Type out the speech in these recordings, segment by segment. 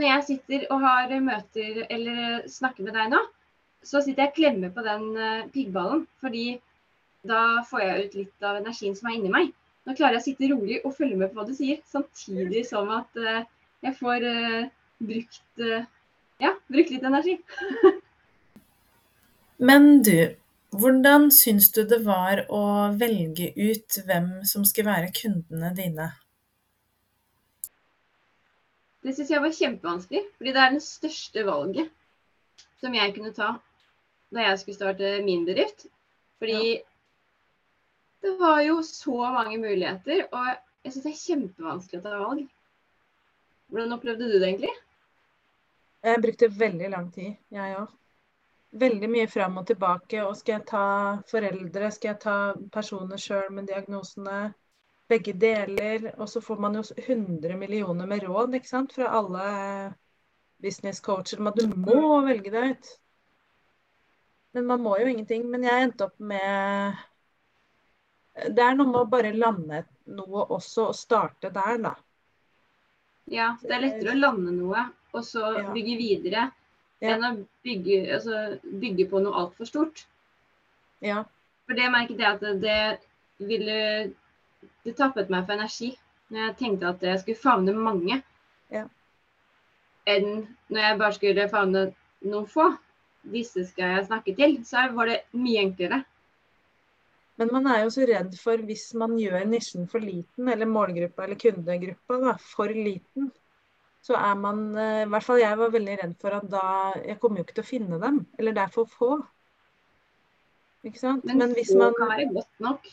når jeg sitter og har møter eller snakker med deg nå, så sitter jeg og klemmer på den uh, piggballen. Fordi da får jeg ut litt av energien som er inni meg. Nå klarer jeg å sitte rolig og følge med på hva du sier, samtidig som at uh, jeg får uh, brukt, ja, brukt litt energi. Men du, hvordan syns du det var å velge ut hvem som skulle være kundene dine? Det syns jeg var kjempevanskelig, fordi det er det største valget som jeg kunne ta da jeg skulle starte min bedrift. Fordi ja. det var jo så mange muligheter, og jeg syns det er kjempevanskelig å ta valg. Hvordan opplevde du det egentlig? Jeg brukte veldig lang tid, jeg òg. Veldig mye fram og tilbake. Og skal jeg ta foreldre, skal jeg ta personer sjøl med diagnosene? Begge deler. Og så får man jo 100 millioner med råd ikke sant? fra alle business coacher om at du må velge deg ut. Men man må jo ingenting. Men jeg endte opp med Det er noe med å bare lande noe også, og starte der, da. Ja, det er lettere å lande noe, og så bygge videre, ja. enn å bygge, altså, bygge på noe altfor stort. Ja. For det merket jeg at det ville det tappet meg for energi når jeg tenkte at jeg skulle favne mange, ja. enn når jeg bare skulle favne noen få. Disse skal jeg snakke til. Så var det mye enklere. Men man er jo så redd for hvis man gjør nisjen for liten, eller målgruppa eller kundegruppa da, for liten, så er man eh, I hvert fall jeg var veldig redd for at da Jeg kommer jo ikke til å finne dem. Eller det er for få. Ikke sant? Men, Men hvis man, kan være godt nok.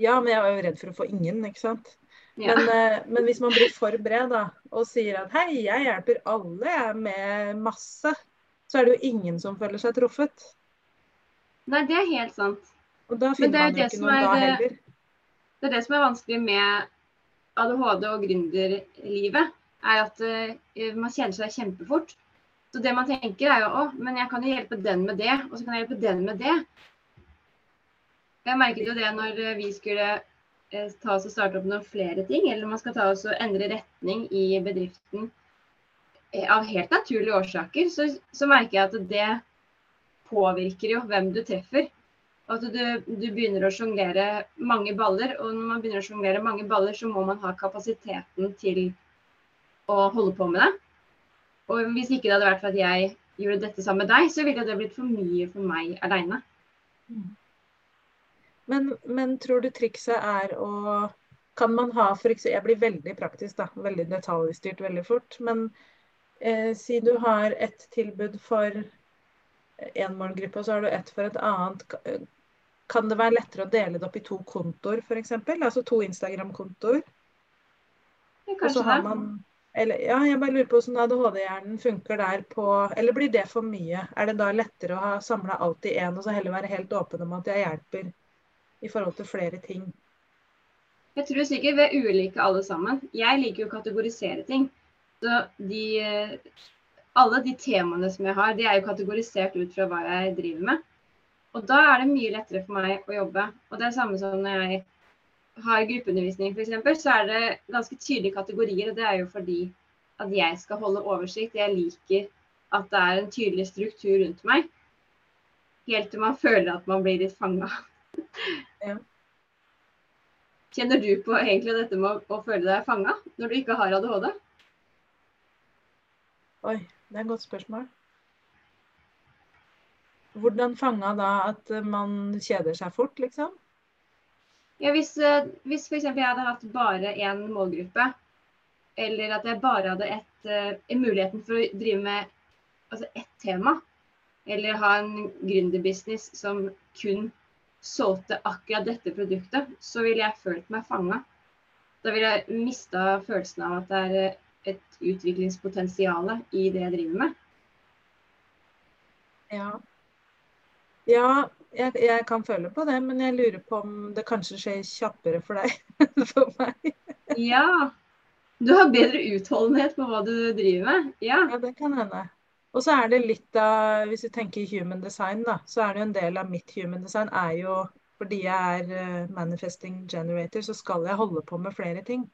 Ja, men jeg var jo redd for å få ingen, ikke sant. Ja. Men, eh, men, hvis man blir for bred da, og sier at hei, jeg hjelper alle jeg med masse, så er det jo ingen som føler seg truffet. Nei, det er helt sant. Og da finner man jo ikke noen da heller. Det er det som er vanskelig med ADHD og gründerlivet, er at uh, man kjenner seg kjempefort. Så det man tenker er jo å, men jeg kan jo hjelpe den med det, og så kan jeg hjelpe den med det. Jeg merket jo det når eh, vi skulle eh, ta oss og starte opp noen flere ting, eller man skal ta oss og endre retning i bedriften eh, av helt naturlige årsaker, så, så merker jeg at det påvirker jo hvem du treffer. At du, du begynner å sjonglere mange baller, og når man begynner å sjonglere mange baller, så må man ha kapasiteten til å holde på med det. Og hvis ikke det hadde vært for at jeg gjorde dette sammen med deg, så ville det blitt for mye for meg aleine. Mm. Men, men, tror du trikset er å Kan man ha eksempel, Jeg blir veldig praktisk, da. Veldig detaljstyrt veldig fort. Men eh, si du har et tilbud for én målgruppe, og så har du ett for et annet. Kan det være lettere å dele det opp i to kontoer, f.eks.? Altså to Instagram-kontoer? så har Man, eller, ja, jeg bare lurer på hvordan ADHD-hjernen funker der på Eller blir det for mye? Er det da lettere å ha samla alt i én, og så heller være helt åpen om at jeg hjelper i forhold til flere ting? Jeg tror sikkert vi er ulike alle sammen. Jeg liker jo å kategorisere ting. Så de, alle de temaene som jeg har, de er jo kategorisert ut fra hva jeg driver med. Og da er det mye lettere for meg å jobbe. Og det er det samme som når jeg har gruppeundervisning f.eks., så er det ganske tydelige kategorier. Og det er jo fordi at jeg skal holde oversikt. Jeg liker at det er en tydelig struktur rundt meg. Helt til man føler at man blir litt fanga ja. Kjenner du på egentlig dette med å, å føle deg fanga når du ikke har ADHD? Oi, det er et godt spørsmål. Hvordan fanga da at man kjeder seg fort, liksom? Ja, Hvis, eh, hvis f.eks. jeg hadde hatt bare én målgruppe, eller at jeg bare hadde et, uh, muligheten for å drive med altså ett tema, eller ha en gründerbusiness som kun solgte akkurat dette produktet, så ville jeg følt meg fanga. Da ville jeg mista følelsen av at det er eh, et utviklingspotensial i det jeg driver med. Ja. Ja, jeg, jeg, kan føle på det, men jeg lurer på om det kanskje skjer kjappere for deg enn for meg. ja. Du har bedre utholdenhet på hva du driver med. Ja, ja det kan hende. Og så er det litt av Hvis du tenker human design, da, så er det jo en del av mitt human design er jo fordi jeg er uh, manifesting generator, så skal jeg holde på med flere ting.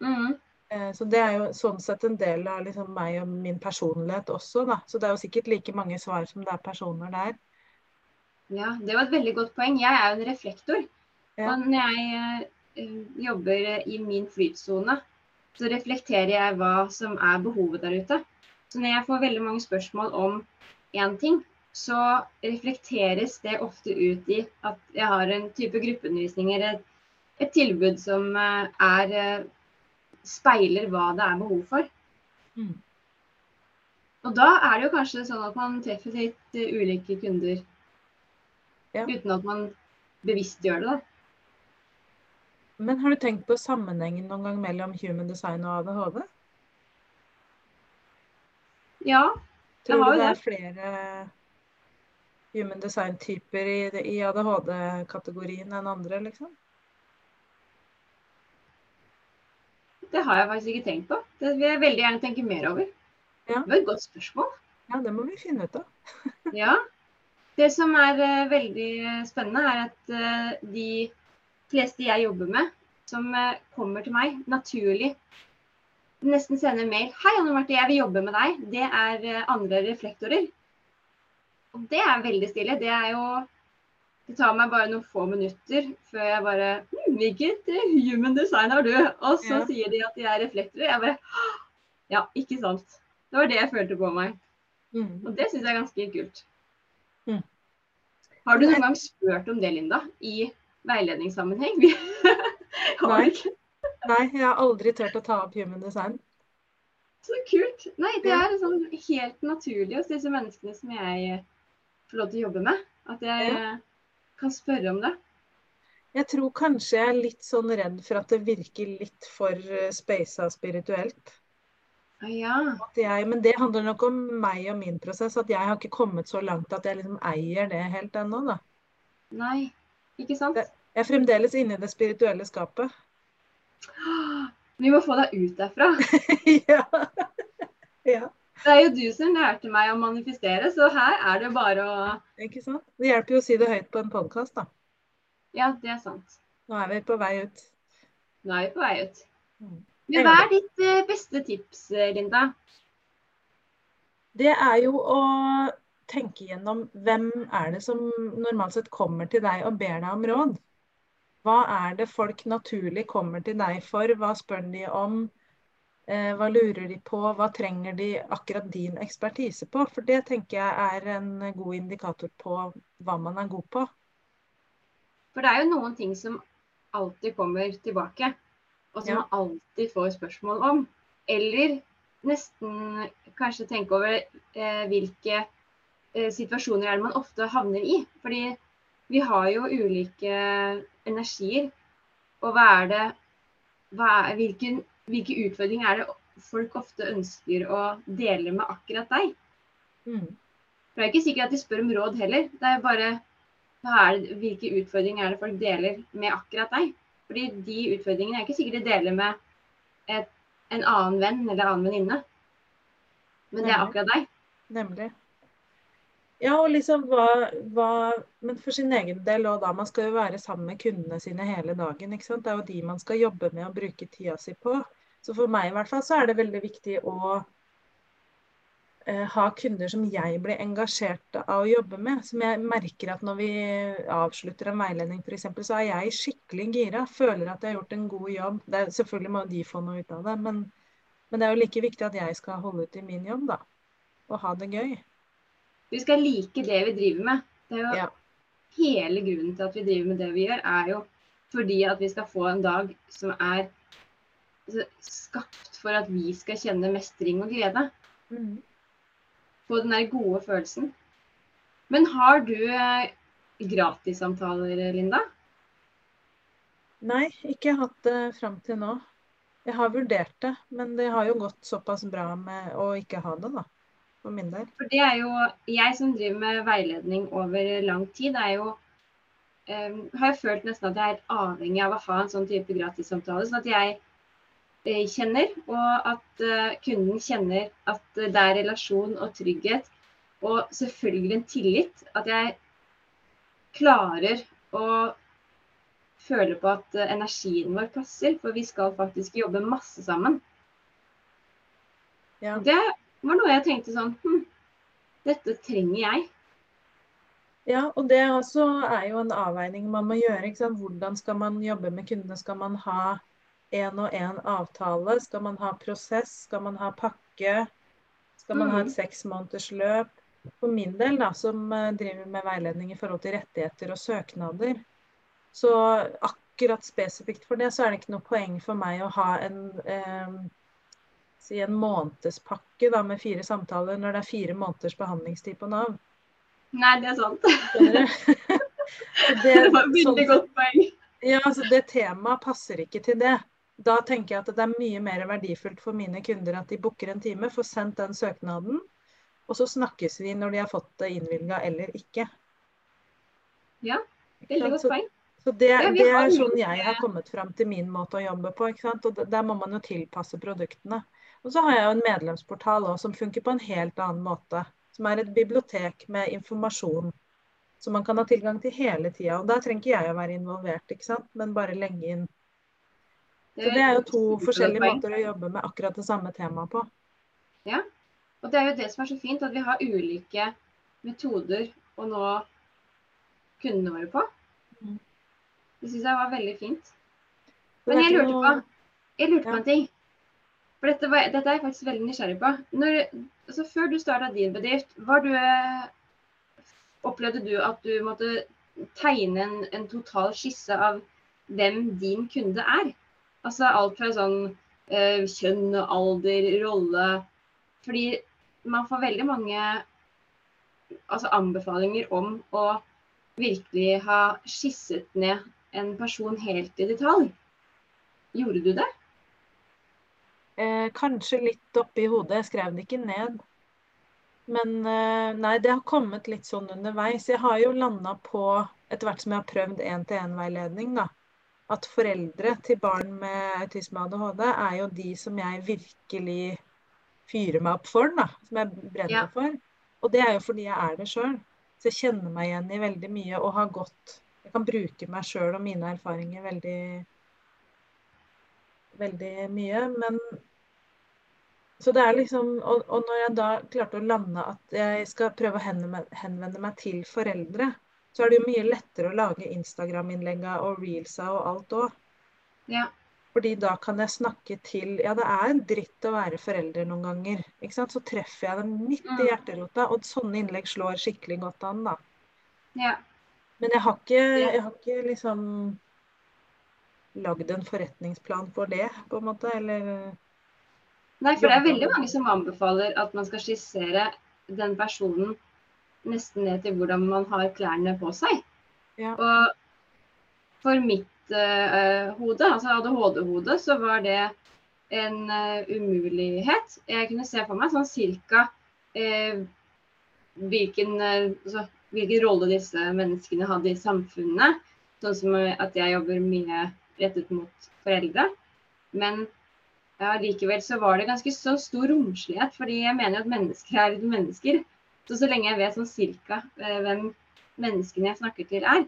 Mm. Eh, Så det er jo sånn sett en del av liksom meg og min personlighet også, da. Så det er jo sikkert like mange svar som det er personer der. Ja, det var et veldig godt poeng. Jeg er jo en reflektor. Ja. Og når jeg eh, jobber i min flytsone, så reflekterer jeg hva som er behovet der ute. Så når jeg får veldig mange spørsmål om én ting, så reflekteres det ofte ut i at jeg har en type gruppeundervisning eller et, et tilbud som eh, er eh, speiler hva det er behov for. Mm. Og da er det jo kanskje sånn at man treffer litt eh, ulike kunder Ja. uten at man bevisst gjør det. da. Men har du tenkt på sammenhengen noen gang mellom human design og ADHD? Ja, Tror har du jo det er det. flere human design-typer i, i ADHD-kategorien enn andre, liksom? det har jeg faktisk ikke tenkt på. Det vil jeg veldig gjerne tenke mer over. Ja. Det var et godt spørsmål. Ja, det må vi finne ut av. Ja. Det som er uh, veldig spennende, er at uh, de fleste jeg jobber med, som uh, kommer til meg naturlig, nesten sender mail 'Hei, Anne Marte, jeg vil jobbe med deg.' Det er eh, andre reflektorer. Og det er veldig stille. Det er jo Det tar meg bare noen få minutter før jeg bare hm, 'Hvilket eh, human design har du?' Og så Ja. sier de at de er reflektorer. Jeg bare Ja, ikke sant. Det var det jeg følte på meg. Mm. Og det syns jeg er ganske kult. Mm. Har du noen gang spurt om det, Linda? I veiledningssammenheng? har du ikke? Nei, jeg har aldri turt å ta opp human design. Så kult. Nei, det er sånn helt naturlig hos disse menneskene som jeg eh, får lov til å jobbe med. At jeg Ja. eh, kan spørre om det. Jeg tror kanskje jeg er litt sånn redd for at det virker litt for uh, speisa spirituelt. Ja. At jeg, men det handler nok om meg og min prosess. At jeg har ikke kommet så langt at jeg liksom eier det helt ennå, da. Nei, ikke sant? Jeg er fremdeles inne i det spirituelle skapet. Vi må få deg ut derfra. ja. ja. Det er jo du som lærte meg å manifestere, så her er det bare å Ikke sant? Det hjelper jo å si det høyt på en podkast, da. Ja, det er sant. Nå er vi på vei ut. Nå er vi på vei ut. Mm. Men hva er ditt eh, beste tips, eh, Linda? Det er jo å tenke gjennom hvem er det som normalt sett kommer til deg og ber deg om råd. Hva er det folk naturlig kommer til deg for? Hva spør de om? Eh, hva lurer de på? Hva trenger de akkurat din ekspertise på? For det tenker jeg er en god indikator på hva man er god på. For det er jo noen ting som alltid kommer tilbake, og som Ja. man alltid får spørsmål om. Eller nesten kanskje tenke over eh, hvilke eh, situasjoner er det man ofte havner i. Fordi vi har jo ulike energier. Og hva er det hva er, hvilken, Hvilke utfordringer er det folk ofte ønsker å dele med akkurat deg? Mm. For det er ikke sikkert at de spør om råd heller. Det er bare er det, hvilke utfordringer er det folk deler med akkurat deg. Fordi de utfordringene er ikke sikkert de deler med et, en annen venn eller annen venninne. Men det er akkurat deg. Nemlig. Ja, og liksom hva, hva Men for sin egen del òg, da. Man skal jo være sammen med kundene sine hele dagen. ikke sant? Det er jo de man skal jobbe med og bruke tida si på. Så for meg i hvert fall så er det veldig viktig å eh, ha kunder som jeg blir engasjert av å jobbe med. Som jeg merker at når vi avslutter en veiledning f.eks., så er jeg skikkelig gira. Føler at jeg har gjort en god jobb. Er, selvfølgelig må de få noe ut av det, men, men det er jo like viktig at jeg skal holde ut i min jobb, da. Og ha det gøy. Vi skal like det vi driver med. Det er jo Ja. Hele grunnen til at vi driver med det vi gjør, er jo fordi at vi skal få en dag som er altså, skapt for at vi skal kjenne mestring og glede. Mm. Få den der gode følelsen. Men har du eh, gratissamtaler, Linda? Nei, ikke hatt det fram til nå. Jeg har vurdert det, men det har jo gått såpass bra med å ikke ha det, da. For min del. For det er jo Jeg som driver med veiledning over lang tid, er jo um, har jeg følt nesten at jeg er avhengig av å ha en sånn type gratissamtale. Sånn at jeg eh, kjenner, og at uh, kunden kjenner at det er relasjon og trygghet. Og selvfølgelig en tillit. At jeg klarer å føle på at uh, energien vår passer. For vi skal faktisk jobbe masse sammen. Ja. Det var noe jeg tenkte sånn hm, Dette trenger jeg. Ja, og det også er jo en avveining man må gjøre. Hvordan skal man jobbe med kundene? Skal man ha én og én avtale? Skal man ha prosess? Skal man ha pakke? Skal man ha et seksmånedersløp? seks måneders løp? For min del, da, som eh, driver med veiledning i forhold til rettigheter og søknader, så akkurat spesifikt for det, så er det ikke noe poeng for meg å ha en eh, si en månedspakke da, med fire samtaler når det er fire måneders behandlingstid på Nav. Nei, det er sant. Det var et sånn veldig godt poeng. Ja, altså det temaet passer ikke til det. Da tenker jeg at det er mye mer verdifullt for mine kunder at de booker en time, får sendt den søknaden, og så snakkes vi når de har fått det innvilga eller ikke. Ja, Veldig godt poeng. så det, Ja, det er sånn jeg har kommet fram til min måte å jobbe på. ikke sant? Og der må man jo tilpasse produktene. Og så har jeg jo en medlemsportal også, som funker på en helt annen måte. Som er et bibliotek med informasjon som man kan ha tilgang til hele tida. Og da trenger ikke jeg å være involvert, ikke sant? men bare legge inn Så det er jo to forskjellige måter å jobbe med akkurat det samme temaet på. Ja, Og det er jo det som er så fint, at vi har ulike metoder å nå kundene våre på. Mm. Det syns jeg var veldig fint. Men jeg lurte på, jeg lurte på en ting. For dette, var, dette er jeg faktisk veldig nysgjerrig på. Når, altså før du starta din bedrift, du, eh, opplevde du at du måtte tegne en, en total skisse av hvem din kunde er? Altså alt fra sånn eh, kjønn, alder, rolle. Fordi man får veldig mange altså anbefalinger om å virkelig ha skisset ned en person helt i detalj. Gjorde du det? Eh, kanskje litt oppi hodet. Jeg skrev det ikke ned. Men eh, nei, det har kommet litt sånn underveis. Jeg har jo landa på, etter hvert som jeg har prøvd én-til-én-veiledning, da, at foreldre til barn med autisme og ADHD er jo de som jeg virkelig fyrer meg opp for, da. Som jeg brenner Ja. for. Og det er jo fordi jeg er det sjøl. Så jeg kjenner meg igjen i veldig mye og har gått Jeg kan bruke meg sjøl og mine erfaringer veldig veldig mye. Men så det er liksom og, og når jeg da klarte å lande at jeg skal prøve å henvende, meg til foreldre, så er det jo mye lettere å lage Instagram-innlegga og reelsa og alt òg. Ja. Fordi da kan jeg snakke til Ja, det er en dritt å være forelder noen ganger. Ikke sant? Så treffer jeg dem midt i Mm. hjerterota, og sånne innlegg slår skikkelig godt an, da. ja. Men jeg har ikke, jeg har ikke liksom lagd en forretningsplan for det, på en måte. Eller Nei, for det er veldig mange som anbefaler at man skal skissere den personen nesten ned til hvordan man har klærne på seg. Ja. Og for mitt uh, hode, altså ADHD-hode, så var det en uh, umulighet. Jeg kunne se for meg sånn cirka uh, hvilken, altså, hvilken rolle disse menneskene hadde i samfunnet. Sånn som at jeg jobber mye rettet mot foreldre. Men ja, likevel så var det ganske så stor romslighet, fordi jeg mener at mennesker er mennesker. Så så lenge jeg vet sånn cirka eh, hvem menneskene jeg snakker til er,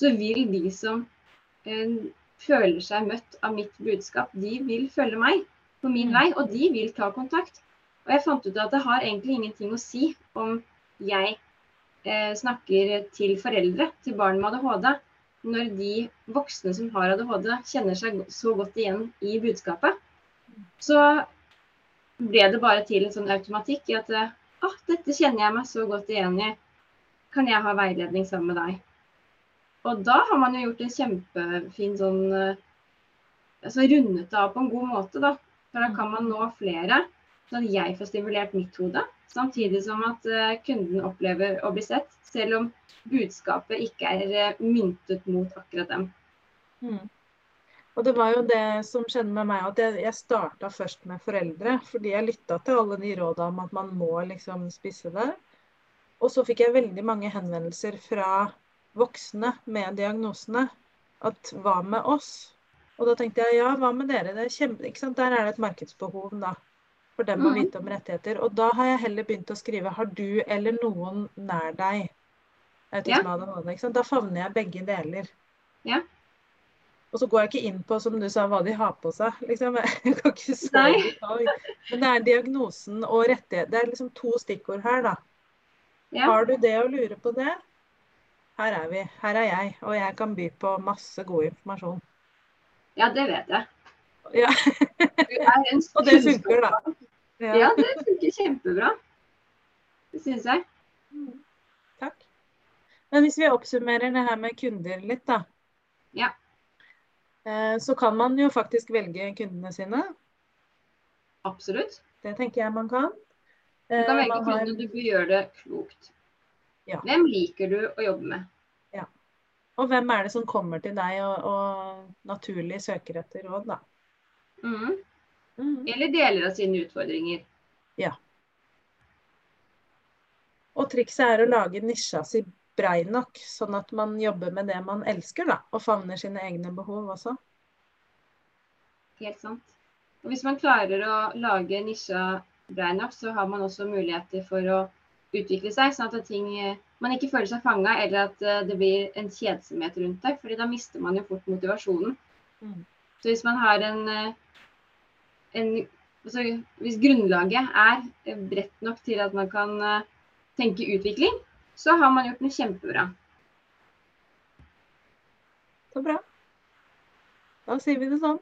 så vil de som eh, føler seg møtt av mitt budskap, de vil følge meg på min Mm. vei, og de vil ta kontakt. Og jeg fant ut at det har egentlig ingenting å si om jeg eh, snakker til foreldre til barn med ADHD, når de voksne som har ADHD, kjenner seg så godt igjen i budskapet. Så ble det bare til en sånn automatikk i at ah, dette kjenner jeg meg så godt igjen i. Kan jeg ha veiledning sammen med deg? Og da har man jo gjort en kjempefin sånn eh, altså rundet det av på en god måte, da. For da kan man nå flere, sånn at jeg får stimulert mitt hode. Samtidig som at eh, kunden opplever å bli sett, selv om budskapet ikke er eh, myntet mot akkurat dem. Mm. Og det var jo det som skjedde med meg, at jeg, jeg starta først med foreldre. Fordi jeg lytta til alle de råda om at man må liksom spisse det. Og så fikk jeg veldig mange henvendelser fra voksne med diagnosene. At hva med oss? Og da tenkte jeg ja, hva med dere? Det er kjempe? Der er det et markedsbehov da, for dem å Mhm. vite om rettigheter. Og da har jeg heller begynt å skrive har du eller noen nær deg autisme ADHD. Ikke sant? Da favner jeg begge deler. Ja. Og så går jeg ikke inn på som du sa, hva de har på seg. Liksom. Jeg kan ikke så. Men det er diagnosen og rettighet. Det er liksom to stikkord her, da. Ja. Har du det å lure på det, her er vi. Her er jeg. Og jeg kan by på masse god informasjon. ja, det vet jeg. Ja. Og det funker, da. Ja. Ja, det funker kjempebra. Det syns jeg. Mm. Takk. Men hvis vi oppsummerer det her med kunder litt, da. Ja. Eh, Så kan man jo faktisk velge kundene sine. Absolutt. Det tenker jeg man kan. Du Eh, kan velge man har- kunder, du bør gjøre det klokt. Ja. Hvem liker du å jobbe med? Og hvem er det som kommer til deg og, og naturlig søker etter råd, da? Mm. Mm. Eller deler av sine utfordringer. Ja. Og trikset er å lage nisja si brei nok, sånn at man jobber med det man elsker, da. Og favner sine egne behov også. Helt sant. Og hvis man klarer å lage nisja brei nok, så har man også muligheter for å utvikle seg, sånn at ting, eh, man ikke føler seg fanga, eller at eh, det blir en kjedsomhet rundt det. fordi da mister man jo fort motivasjonen. Mm. Så hvis man har en, eh, en altså, Hvis grunnlaget er bredt nok til at man kan tenke utvikling, så har man gjort noe kjempebra. Så bra. Da sier vi det sånn.